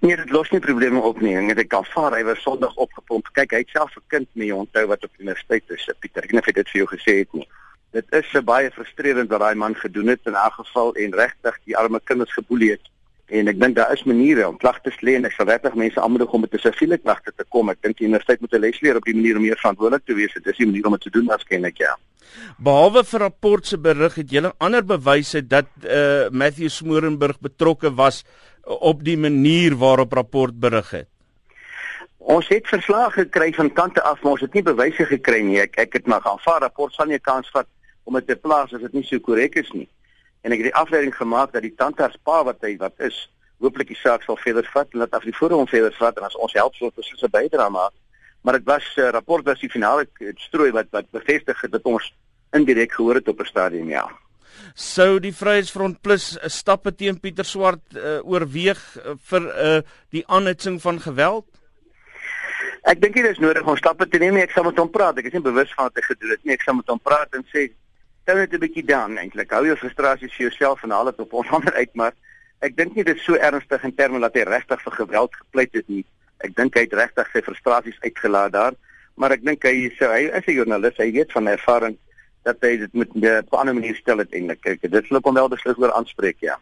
Nee, dit los nie probleme op nie. Ek kan vaar hy was Sondag opgepomp. Kyk, hy het self 'n kind mee onthou wat op universiteit is, Pieter. Ek weet nie of hy dit vir jou gesê het nie. Dit is baie frustrerend wat daai man gedoen het in 'n geval en regtig die arme kinders geboelie het. En ek dink daar is maniere om klagtes lê en ek sal regtig mense aanmoedig om met 'n siviele klagte te kom. Ek dink die universiteit moet 'n les leer op die manier om meer verantwoordelik te wees. Dit is die manier om dit te doen waarskynlik ja. Behalwe vir rapport se berig het julle ander bewyse dat uh Matthew Smorenburg betrokke was op die manier waarop rapport berig het. Ons het verslae gekry van kante af, maar ons het nie bewyse gekry nie. Ek ek het maar aanvaar rapport sal nie 'n kans vat om dit te plaas as dit nie so korrek is nie. En ek het die afleiding gemaak dat die tandarts pa wat hy wat is, hooplik die saak sal verder vat en dat af die voor hom verder vat en as ons help so 'n bydrae maak. Maar dit was uh, rapport was die finale strooi wat wat bevestig het dat ons indirek gehoor het op 'n stadium ja. Sou die Vryheidsfront Plus stappe teen Pieter Swart uh, oorweeg uh, vir uh, die aanhitsing van geweld? Ek dink dit is nodig om stappe te neem. Ek sal met hom praat. Ek is nie bewus van wat hy gedoen het nie. Ek sal met hom praat en sê tel net 'n bietjie down eintlik. Hou jou frustrasies vir jouself en haal dit op ons ander uit, maar ek dink nie dit is so ernstig in terme dat hy regtig vir geweld gepleit het nie. Ek dink hy het regtig sy frustrasies uitgelaat daar, maar ek dink hy sê hy is 'n joernalis, hy weet van ervaring dat hy dit met 'n ander manier stel het eintlik. Kyk, dit sal kom wel beslis oor aanspreek, ja.